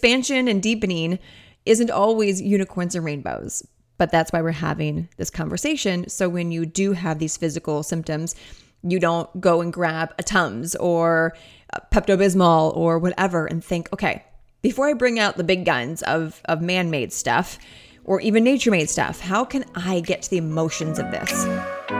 expansion and deepening isn't always unicorns and rainbows, but that's why we're having this conversation. So when you do have these physical symptoms, you don't go and grab a Tums or Pepto Bismol or whatever and think, okay, before I bring out the big guns of, of man made stuff or even nature made stuff, how can I get to the emotions of this?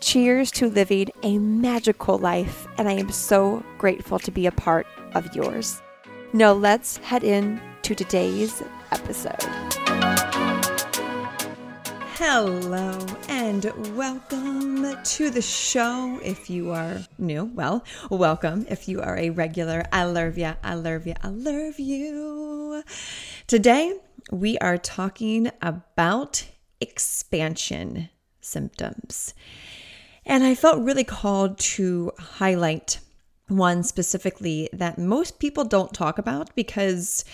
Cheers to living a magical life, and I am so grateful to be a part of yours. Now, let's head in to today's episode. Hello and welcome to the show. If you are new, well, welcome. If you are a regular, I love you, I love you, I love you. Today, we are talking about expansion symptoms. And I felt really called to highlight one specifically that most people don't talk about because,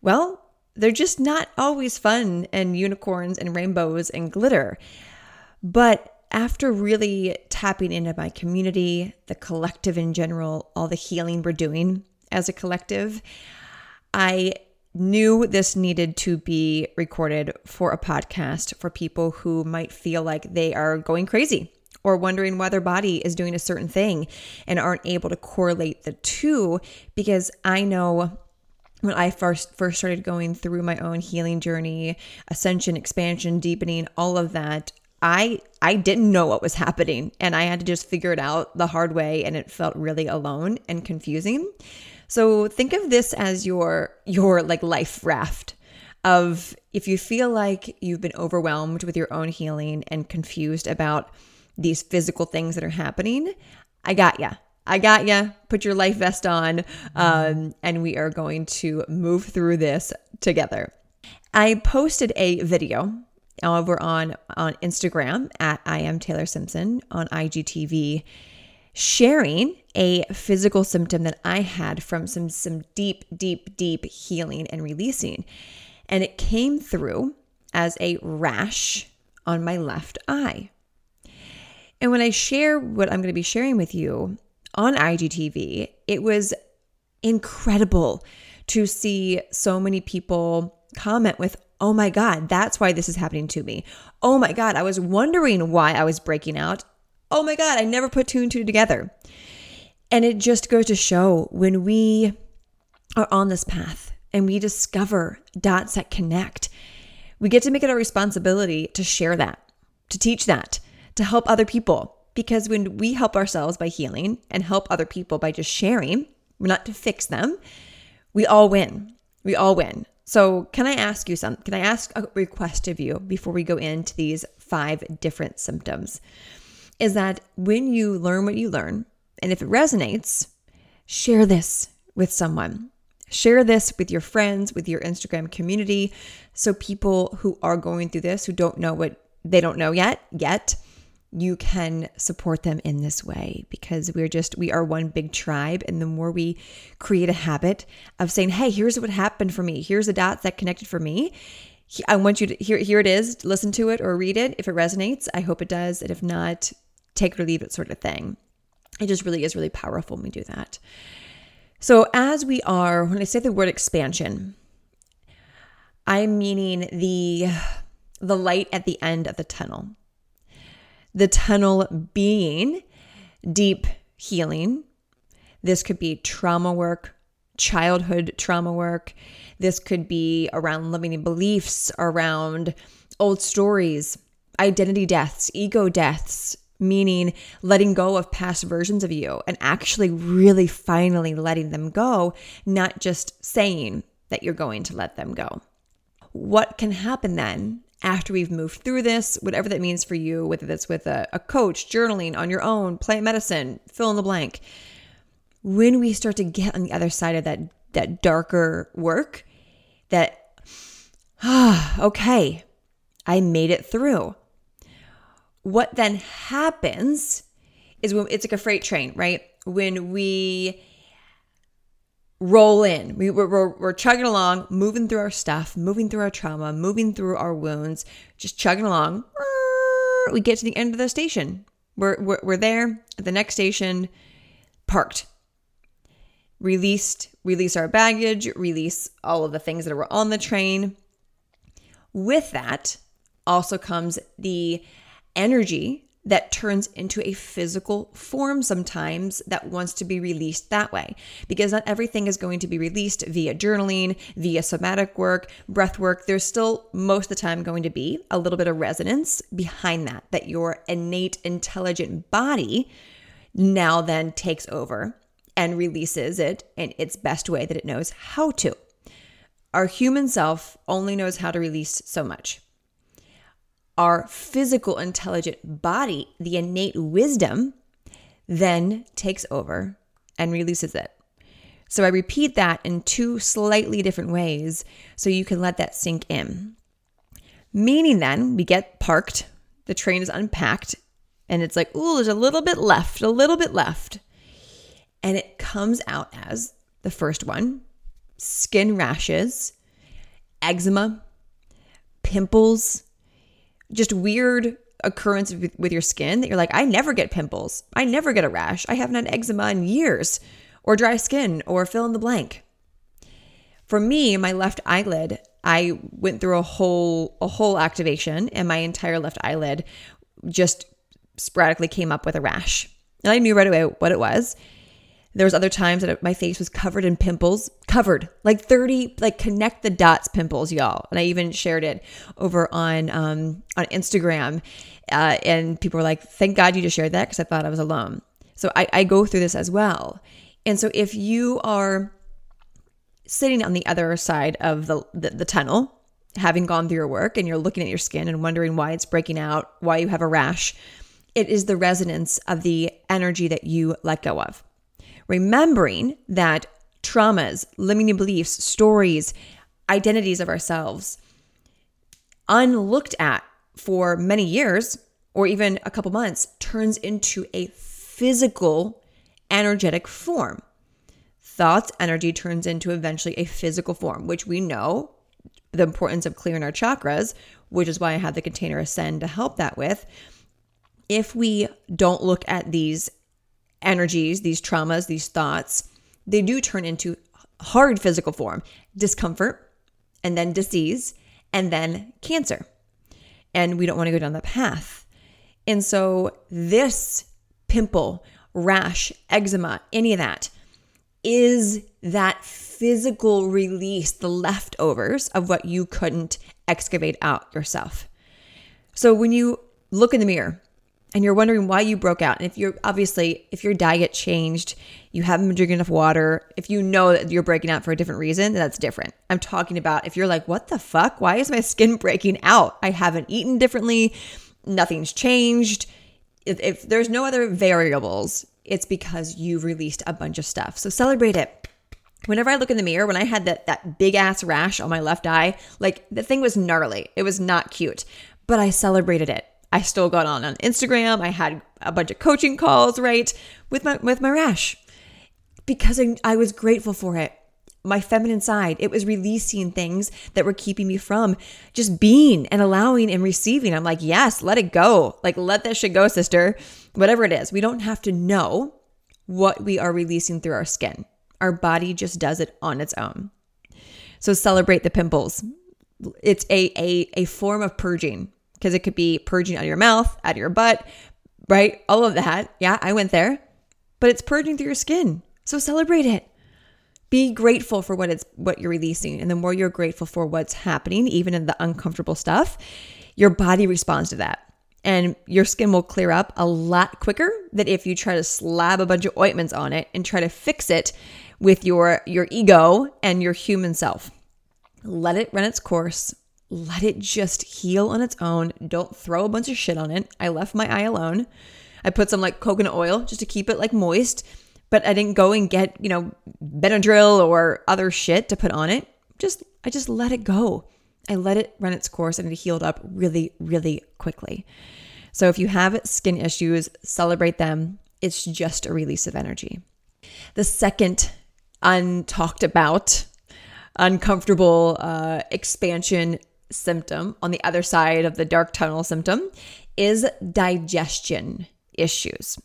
well, they're just not always fun and unicorns and rainbows and glitter. But after really tapping into my community, the collective in general, all the healing we're doing as a collective, I knew this needed to be recorded for a podcast for people who might feel like they are going crazy or wondering why their body is doing a certain thing and aren't able to correlate the two because I know when I first first started going through my own healing journey, ascension, expansion, deepening, all of that, I I didn't know what was happening and I had to just figure it out the hard way and it felt really alone and confusing. So think of this as your your like life raft of if you feel like you've been overwhelmed with your own healing and confused about these physical things that are happening, I got ya. I got you. Put your life vest on, um, and we are going to move through this together. I posted a video over on on Instagram at I am Taylor Simpson on IGTV, sharing a physical symptom that I had from some some deep, deep, deep healing and releasing, and it came through as a rash on my left eye. And when I share what I'm going to be sharing with you, on IGTV, it was incredible to see so many people comment with, Oh my God, that's why this is happening to me. Oh my God, I was wondering why I was breaking out. Oh my God, I never put two and two together. And it just goes to show when we are on this path and we discover dots that connect, we get to make it our responsibility to share that, to teach that, to help other people. Because when we help ourselves by healing and help other people by just sharing, we're not to fix them, we all win. We all win. So, can I ask you something? Can I ask a request of you before we go into these five different symptoms? Is that when you learn what you learn, and if it resonates, share this with someone. Share this with your friends, with your Instagram community, so people who are going through this, who don't know what they don't know yet, yet, you can support them in this way because we're just we are one big tribe. And the more we create a habit of saying hey here's what happened for me. Here's the dots that connected for me. I want you to here here it is. Listen to it or read it. If it resonates i hope it does. And if not take it or leave it sort of thing. It just really is really powerful when we do that. So as we are when i say the word expansion i'm meaning the the light at the end of the tunnel the tunnel being deep healing. This could be trauma work, childhood trauma work. This could be around limiting beliefs, around old stories, identity deaths, ego deaths, meaning letting go of past versions of you and actually really finally letting them go, not just saying that you're going to let them go. What can happen then after we've moved through this, whatever that means for you, whether that's with a, a coach, journaling on your own, plant medicine, fill in the blank. When we start to get on the other side of that that darker work, that ah, okay, I made it through. What then happens is when it's like a freight train, right? When we roll in, we, we're, we're, we're chugging along, moving through our stuff, moving through our trauma, moving through our wounds, just chugging along. We get to the end of the station. We're, we're, we're there at the next station, parked released release our baggage release all of the things that were on the train with that also comes the energy that turns into a physical form sometimes that wants to be released that way because not everything is going to be released via journaling via somatic work breath work there's still most of the time going to be a little bit of resonance behind that that your innate intelligent body now then takes over and releases it in its best way that it knows how to. Our human self only knows how to release so much. Our physical intelligent body, the innate wisdom, then takes over and releases it. So I repeat that in two slightly different ways so you can let that sink in. Meaning then we get parked, the train is unpacked, and it's like, oh, there's a little bit left, a little bit left. And it comes out as the first one skin rashes, eczema, pimples, just weird occurrence with your skin that you're like, I never get pimples. I never get a rash. I haven't had eczema in years, or dry skin, or fill in the blank. For me, my left eyelid, I went through a whole a whole activation, and my entire left eyelid just sporadically came up with a rash. And I knew right away what it was. There was other times that my face was covered in pimples, covered like 30 like connect the dots pimples, y'all. And I even shared it over on um, on Instagram, uh, and people were like, "Thank God you just shared that," because I thought I was alone. So I, I go through this as well. And so if you are sitting on the other side of the, the, the tunnel, having gone through your work, and you're looking at your skin and wondering why it's breaking out, why you have a rash, it is the resonance of the energy that you let go of remembering that traumas, limiting beliefs, stories, identities of ourselves, unlooked at for many years or even a couple months, turns into a physical, energetic form. Thoughts, energy turns into eventually a physical form, which we know the importance of clearing our chakras, which is why I have the container ascend to help that with. If we don't look at these energies, these traumas, these thoughts, they do turn into hard physical form discomfort, and then disease, and then cancer. And we don't want to go down that path. And so, this pimple, rash, eczema, any of that is that physical release, the leftovers of what you couldn't excavate out yourself. So, when you look in the mirror and you're wondering why you broke out, and if you're obviously, if your diet changed, you haven't been drinking enough water, if you know that you're breaking out for a different reason, that's different. I'm talking about if you're like, what the fuck? Why is my skin breaking out? I haven't eaten differently, nothing's changed. If, if there's no other variables, it's because you've released a bunch of stuff. So celebrate it. Whenever I look in the mirror, when I had that that big ass rash on my left eye, like the thing was gnarly. It was not cute, but I celebrated it. I still got on on Instagram. I had a bunch of coaching calls, right, with my with my rash because I, I was grateful for it. My feminine side, it was releasing things that were keeping me from just being and allowing and receiving. I'm like, yes, let it go. Like, let that shit go, sister. Whatever it is, we don't have to know what we are releasing through our skin. Our body just does it on its own. So celebrate the pimples. It's a a, a form of purging because it could be purging out of your mouth, out of your butt, right? All of that. Yeah, I went there. But it's purging through your skin. So celebrate it. Be grateful for what it's what you're releasing. And the more you're grateful for what's happening, even in the uncomfortable stuff, your body responds to that. and your skin will clear up a lot quicker than if you try to slab a bunch of ointments on it and try to fix it with your your ego and your human self. Let it run its course. Let it just heal on its own. Don't throw a bunch of shit on it. I left my eye alone. I put some like coconut oil just to keep it like moist, but I didn't go and get, you know, Benadryl or other shit to put on it. Just I just let it go. I let it run its course and it healed up really, really quickly. So if you have skin issues, celebrate them. It's just a release of energy. The second untalked about, uncomfortable uh, expansion symptom on the other side of the dark tunnel symptom is digestion issues.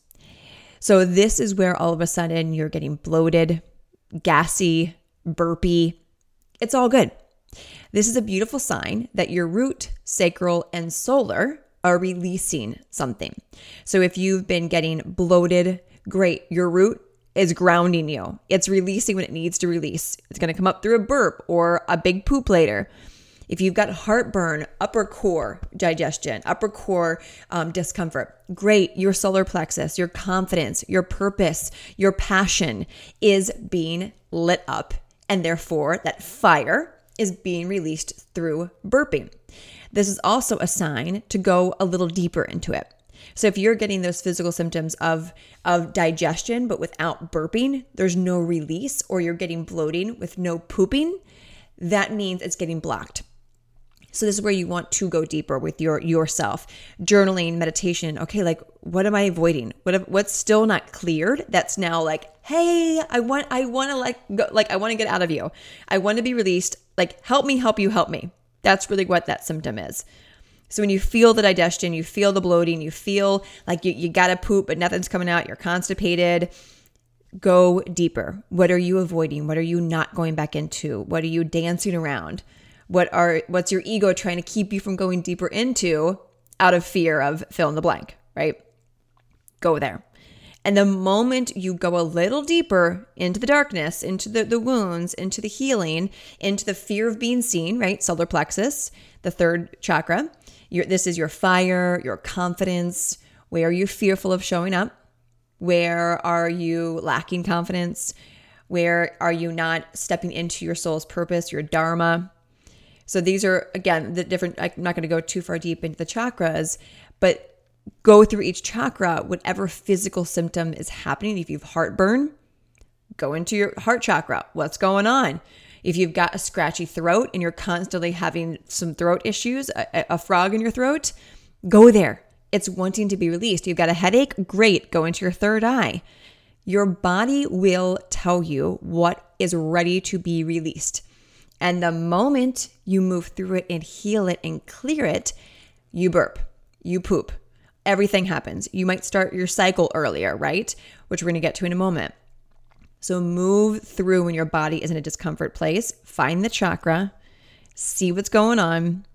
So, this is where all of a sudden you're getting bloated, gassy, burpy. It's all good. This is a beautiful sign that your root, sacral, and solar are releasing something. So, if you've been getting bloated, great, your root is grounding you. It's releasing what it needs to release. It's going to come up through a burp or a big poop later. If you've got heartburn, upper core digestion, upper core um, discomfort, great. Your solar plexus, your confidence, your purpose, your passion is being lit up. And therefore, that fire is being released through burping. This is also a sign to go a little deeper into it. So if you're getting those physical symptoms of of digestion but without burping, there's no release or you're getting bloating with no pooping, that means it's getting blocked. So this is where you want to go deeper with your yourself. Journaling, meditation. Okay, like what am I avoiding? What what's still not cleared? That's now like, hey, I want I want to like go, like I want to get out of you. I want to be released. Like help me, help you, help me. That's really what that symptom is. So when you feel the digestion, you feel the bloating, you feel like you, you gotta poop, but nothing's coming out, you're constipated, go deeper. What are you avoiding? What are you not going back into? What are you dancing around? What are what's your ego trying to keep you from going deeper into out of fear of fill in the blank, right? Go there. And the moment you go a little deeper into the darkness, into the, the wounds, into the healing, into the fear of being seen, right? Solar plexus, the third chakra. Your, this is your fire, your confidence. Where are you fearful of showing up? Where are you lacking confidence? Where are you not stepping into your soul's purpose, your dharma? So these are again the different I'm not going to go too far deep into the chakras, but go through each chakra whatever physical symptom is happening. If you've heartburn, go into your heart chakra. What's going on? If you've got a scratchy throat and you're constantly having some throat issues, a, a frog in your throat, go there. It's wanting to be released. You've got a headache, great, go into your third eye. Your body will tell you what is ready to be released. And the moment you move through it and heal it and clear it, you burp, you poop. Everything happens. You might start your cycle earlier, right? Which we're going to get to in a moment. So move through when your body is in a discomfort place, find the chakra, see what's going on,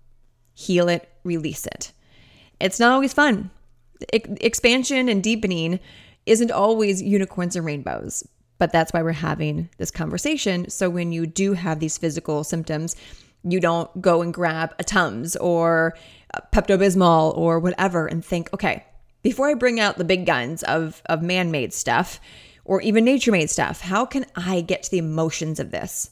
heal it, release it. It's not always fun. expansion and deepening isn't always unicorns and rainbows. But that's why we're having this conversation. So when you do have these physical symptoms, you don't go and grab a Tums or Pepto Bismol or whatever and think, okay, before I bring out the big guns of, of man made stuff or even nature made stuff, how can I get to the emotions of this?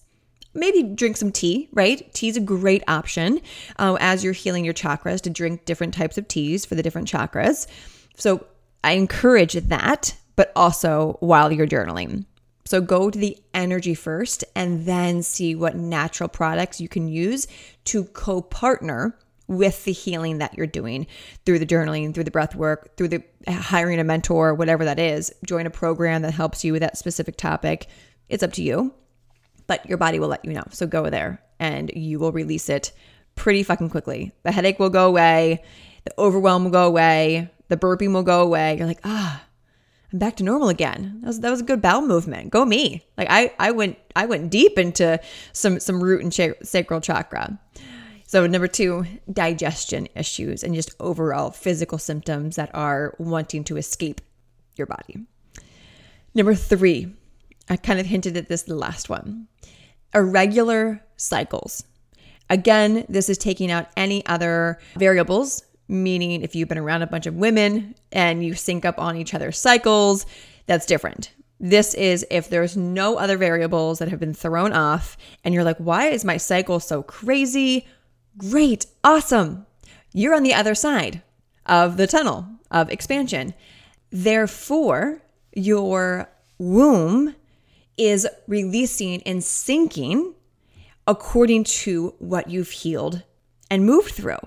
Maybe drink some tea, right? Tea is a great option uh, as you're healing your chakras to drink different types of teas for the different chakras. So I encourage that, but also while you're journaling. So go to the energy first and then see what natural products you can use to co partner with the healing that you're doing through the journaling, through the breath work, through the hiring a mentor, whatever that is. Join a program that helps you with that specific topic. It's up to you, but your body will let you know. So go there and you will release it pretty fucking quickly. The headache will go away, the overwhelm will go away, the burping will go away. You're like, ah, I'm back to normal again. That was that was a good bowel movement. Go me. Like I I went I went deep into some some root and sacral chakra. So number 2, digestion issues and just overall physical symptoms that are wanting to escape your body. Number 3, I kind of hinted at this the last one. Irregular cycles. Again, this is taking out any other variables meaning if you've been around a bunch of women and you sync up on each other's cycles, that's different. This is if there's no other variables that have been thrown off and you're like, why is my cycle so crazy? Great, awesome. You're on the other side of the tunnel of expansion. Therefore, your womb is releasing and syncing according to what you've healed and moved through.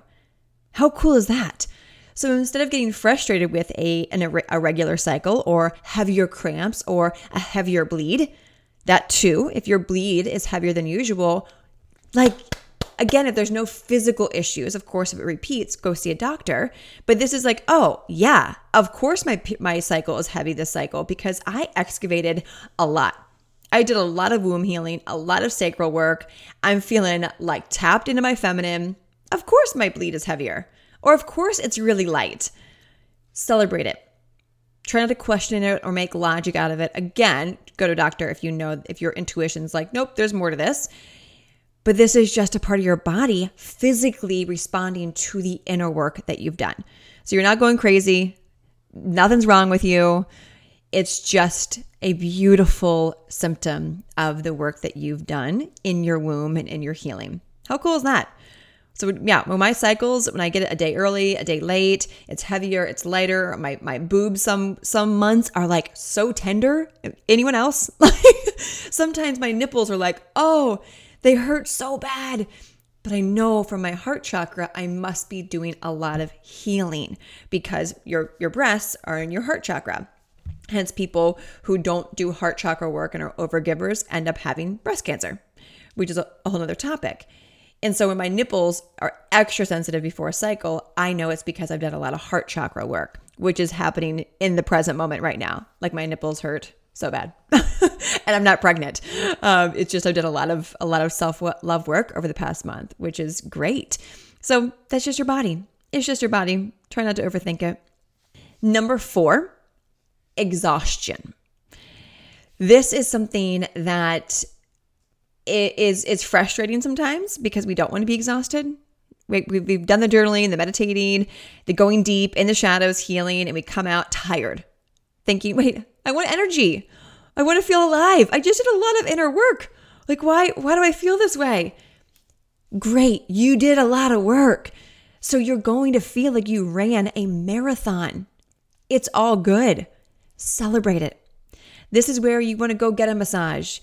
How cool is that? So instead of getting frustrated with a an irregular cycle or heavier cramps or a heavier bleed, that too, if your bleed is heavier than usual, like again, if there's no physical issues, of course, if it repeats, go see a doctor. But this is like, oh yeah, of course my my cycle is heavy this cycle because I excavated a lot. I did a lot of womb healing, a lot of sacral work. I'm feeling like tapped into my feminine. Of course, my bleed is heavier. Or, of course, it's really light. Celebrate it. Try not to question it or make logic out of it. Again, go to doctor if you know, if your intuition's like, nope, there's more to this. But this is just a part of your body physically responding to the inner work that you've done. So you're not going crazy. Nothing's wrong with you. It's just a beautiful symptom of the work that you've done in your womb and in your healing. How cool is that? So yeah, when my cycles, when I get it a day early, a day late, it's heavier, it's lighter. My my boobs some some months are like so tender. Anyone else? Like Sometimes my nipples are like, oh, they hurt so bad. But I know from my heart chakra, I must be doing a lot of healing because your your breasts are in your heart chakra. Hence, people who don't do heart chakra work and are overgivers end up having breast cancer, which is a, a whole other topic. And so when my nipples are extra sensitive before a cycle, I know it's because I've done a lot of heart chakra work, which is happening in the present moment right now. Like my nipples hurt so bad, and I'm not pregnant. Um, it's just I've done a lot of a lot of self love work over the past month, which is great. So that's just your body. It's just your body. Try not to overthink it. Number four exhaustion. This is something that is is frustrating sometimes because we don't want to be exhausted. We, we've done the journaling, the meditating, the going deep in the shadows, healing, and we come out tired, thinking, "Wait, I want energy. I want to feel alive. I just did a lot of inner work. Like, why? Why do I feel this way?" Great, you did a lot of work. So you're going to feel like you ran a marathon. It's all good. Celebrate it. This is where you want to go get a massage,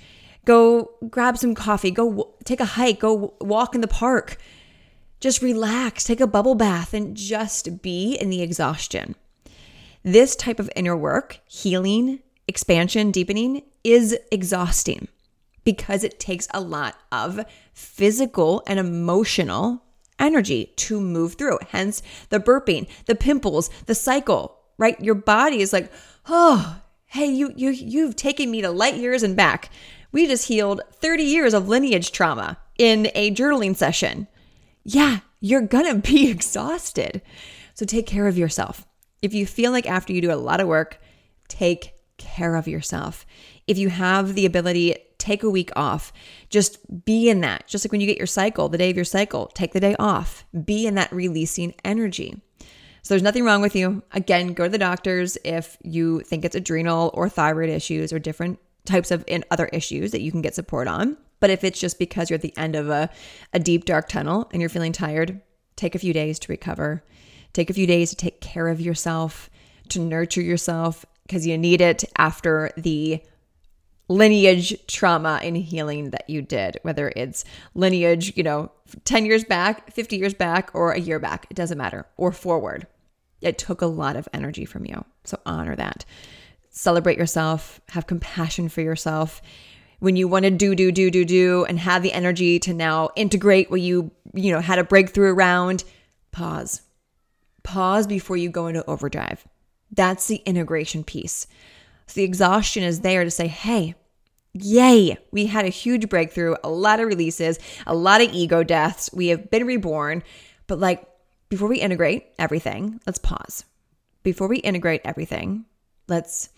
go grab some coffee, go w- take a hike, go w- walk in the park. Just relax, take a bubble bath, and just be in the exhaustion. This type of inner work, healing, expansion, deepening, is exhausting because it takes a lot of physical and emotional energy to move through. Hence the burping, the pimples, the cycle, right? Your body is like, oh, hey, you you you've taken me to light years and back. We just healed 30 years of lineage trauma in a journaling session. Yeah, you're gonna be exhausted. So take care of yourself. If you feel like after you do a lot of work, take care of yourself. If you have the ability, take a week off. Just be in that. Just like when you get your cycle, the day of your cycle, take the day off. Be in that releasing energy. So there's nothing wrong with you. Again, go to the doctors if you think it's adrenal or thyroid issues or different types of in other issues that you can get support on. But if it's just because you're at the end of a, a deep, dark tunnel and you're feeling tired, take a few days to recover. Take a few days to take care of yourself, to nurture yourself, because you need it after the lineage trauma and healing that you did, whether it's lineage, you know, 10 years back, 50 years back, or a year back, it doesn't matter, or forward. It took a lot of energy from you. So honor that. Celebrate yourself, have compassion for yourself. When you want to do, do, do, do, do, and have the energy to now integrate what you, you know, had a breakthrough around, pause. Pause before you go into overdrive. That's the integration piece. So the exhaustion is there to say, hey, yay, we had a huge breakthrough, a lot of releases, a lot of ego deaths. We have been reborn. But like, before we integrate everything, let's pause. Before we integrate everything, let's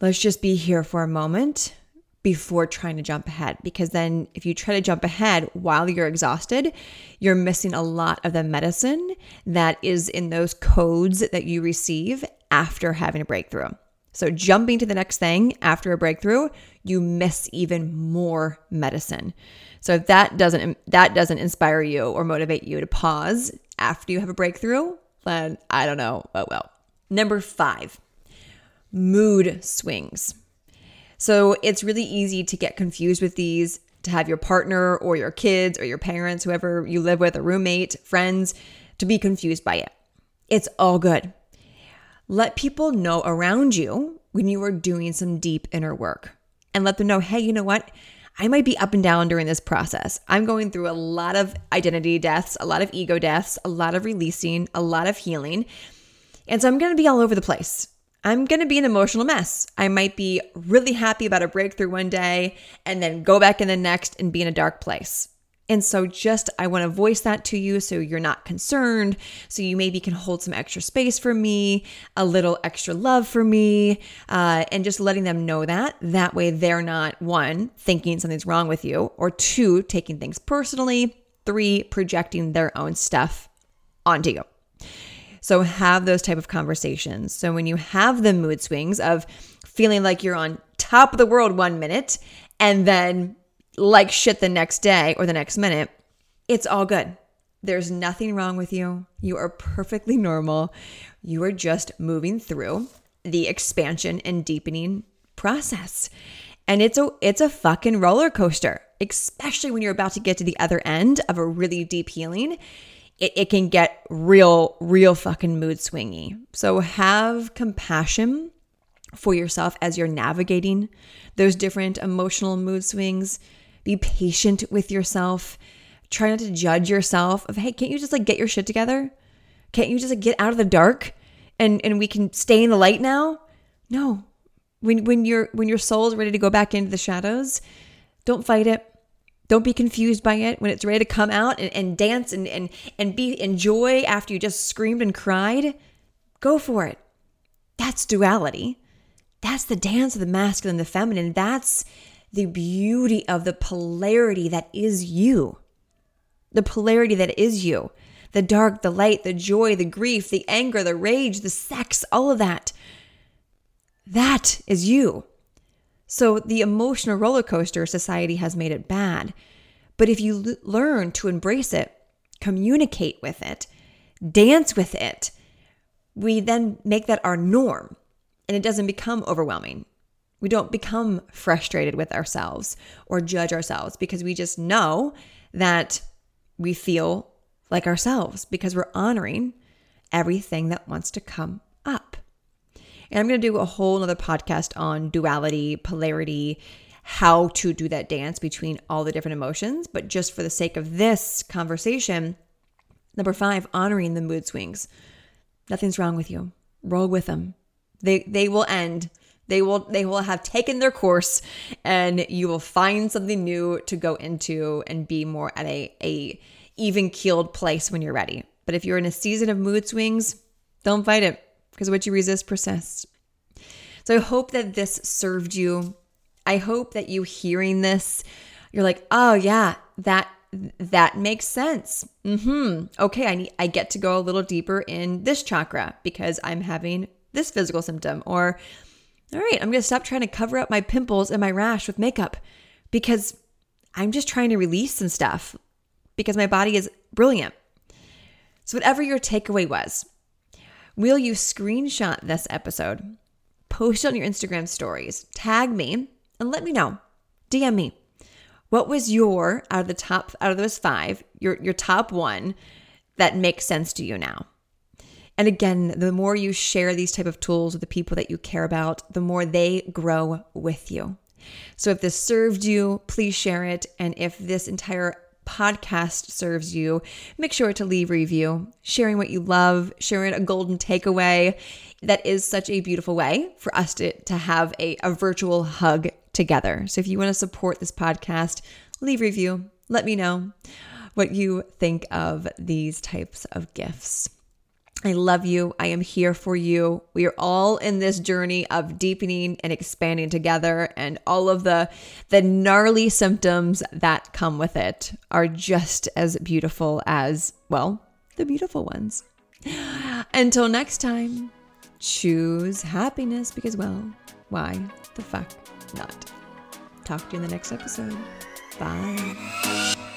let's just be here for a moment. before trying to jump ahead. Because then, if you try to jump ahead while you're exhausted, you're missing a lot of the medicine that is in those codes that you receive after having a breakthrough. So, jumping to the next thing after a breakthrough, you miss even more medicine. So, if that doesn't that doesn't inspire you or motivate you to pause after you have a breakthrough, then I don't know. Oh well. Number 5. Mood swings. So, it's really easy to get confused with these, to have your partner or your kids or your parents, whoever you live with, a roommate, friends, to be confused by it. It's all good. Let people know around you when you are doing some deep inner work and let them know, hey, you know what? I might be up and down during this process. I'm going through a lot of identity deaths, a lot of ego deaths, a lot of releasing, a lot of healing. And so I'm going to be all over the place. I'm going to be an emotional mess. I might be really happy about a breakthrough one day and then go back in the next and be in a dark place. And so, just I want to voice that to you so you're not concerned. So, you maybe can hold some extra space for me, a little extra love for me, uh, and just letting them know that. That way, they're not one, thinking something's wrong with you, or two, taking things personally, three, projecting their own stuff onto you. So, have those type of conversations. So, when you have the mood swings of feeling like you're on top of the world one minute and then like shit the next day or the next minute, it's all good. There's nothing wrong with you. You are perfectly normal. You are just moving through the expansion and deepening process. And it's a it's a fucking roller coaster, especially when you're about to get to the other end of a really deep healing. It, it can get real, real fucking mood swingy. So have compassion for yourself as you're navigating those different emotional mood swings be patient with yourself. Try not to judge yourself of, hey, can't you just like get your shit together? Can't you just like get out of the dark and and we can stay in the light now? No. When when your when your soul is ready to go back into the shadows, don't fight it. Don't be confused by it. When it's ready to come out and, and dance and, and and be enjoy after you just screamed and cried, go for it. That's duality. That's the dance of the masculine and the feminine. That's the beauty of the polarity that is you. The polarity that is you. The dark, the light, the joy, the grief, the anger, the rage, the sex, all of that. That is you. So the emotional roller coaster society has made it bad. But if you l- learn to embrace it, communicate with it, dance with it, we then make that our norm and it doesn't become overwhelming. We don't become frustrated with ourselves or judge ourselves because we just know that we feel like ourselves because we're honoring everything that wants to come. And I'm going to do a whole other podcast on duality, polarity, how to do that dance between all the different emotions. But just for the sake of this conversation, number five, honoring the mood swings. Nothing's wrong with you. Roll with them. They they will end they will they will have taken their course and you will find something new to go into and be more at a, a even keeled place when you're ready. But if you're in a season of mood swings, don't fight it because what you resist persists. So I hope that this served you. I hope that you hearing this, you're like, oh yeah, that that makes sense. hmm Okay, I need I get to go a little deeper in this chakra because I'm having this physical symptom or all right, I'm going to stop trying to cover up my pimples and my rash with makeup because I'm just trying to release some stuff because my body is brilliant. So, whatever your takeaway was, will you screenshot this episode, post on your Instagram stories, tag me, and let me know? DM me. What was your out of the top out of those five, your your top one that makes sense to you now? And again, the more you share these type of tools with the people that you care about, the more they grow with you. So if this served you, please share it. And if this entire podcast serves you, make sure to leave review, sharing what you love, sharing a golden takeaway. That is such a beautiful way for us to, to have a, a virtual hug together. So if you want to support this podcast, leave review. Let me know what you think of these types of gifts. I love you. I am here for you. We are all in this journey of deepening and expanding together and all of the the gnarly symptoms that come with it are just as beautiful as, well, the beautiful ones. Until next time, choose happiness because well, why the fuck not? Talk to you in the next episode. Bye.